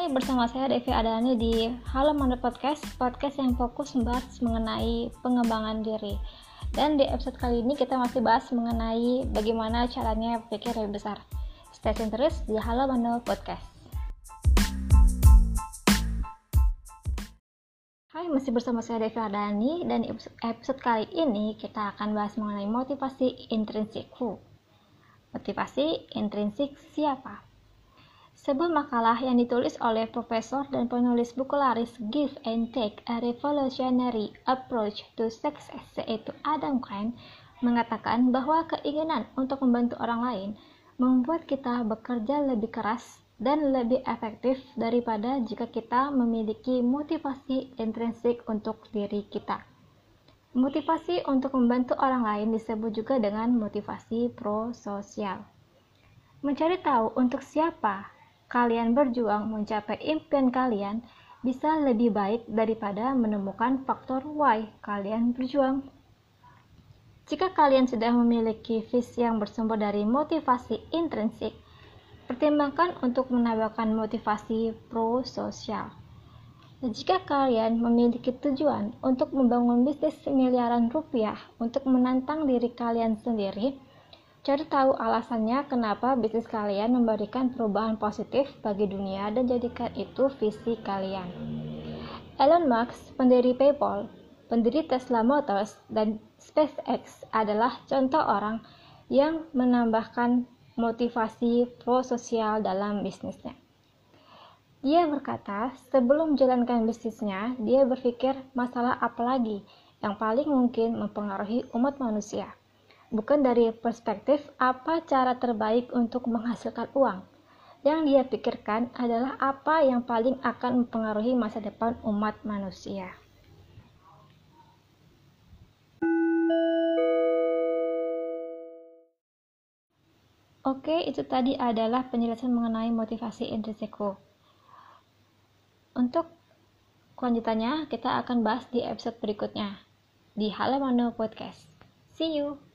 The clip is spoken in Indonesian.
Hai, bersama saya Devi Adani di Halo Podcast, podcast yang fokus membahas mengenai pengembangan diri. Dan di episode kali ini kita masih bahas mengenai bagaimana caranya pikir lebih besar. Stay tune terus di Halo Podcast. Hai, masih bersama saya Devi Adani dan episode kali ini kita akan bahas mengenai motivasi intrinsikku. Motivasi intrinsik siapa? Sebuah makalah yang ditulis oleh profesor dan penulis buku laris Give and Take a Revolutionary Approach to Success yaitu Adam Grant mengatakan bahwa keinginan untuk membantu orang lain membuat kita bekerja lebih keras dan lebih efektif daripada jika kita memiliki motivasi intrinsik untuk diri kita. Motivasi untuk membantu orang lain disebut juga dengan motivasi prososial. Mencari tahu untuk siapa kalian berjuang mencapai impian kalian bisa lebih baik daripada menemukan faktor why kalian berjuang. Jika kalian sudah memiliki visi yang bersumber dari motivasi intrinsik, pertimbangkan untuk menambahkan motivasi pro-sosial. Jika kalian memiliki tujuan untuk membangun bisnis miliaran rupiah untuk menantang diri kalian sendiri, Cari tahu alasannya kenapa bisnis kalian memberikan perubahan positif bagi dunia dan jadikan itu visi kalian. Elon Musk, pendiri PayPal, pendiri Tesla Motors, dan SpaceX adalah contoh orang yang menambahkan motivasi pro-sosial dalam bisnisnya. Dia berkata, sebelum menjalankan bisnisnya, dia berpikir masalah apa lagi yang paling mungkin mempengaruhi umat manusia bukan dari perspektif apa cara terbaik untuk menghasilkan uang. Yang dia pikirkan adalah apa yang paling akan mempengaruhi masa depan umat manusia. Oke, itu tadi adalah penjelasan mengenai motivasi intrinsikku. Untuk kelanjutannya, kita akan bahas di episode berikutnya di Halo Mano Podcast. See you!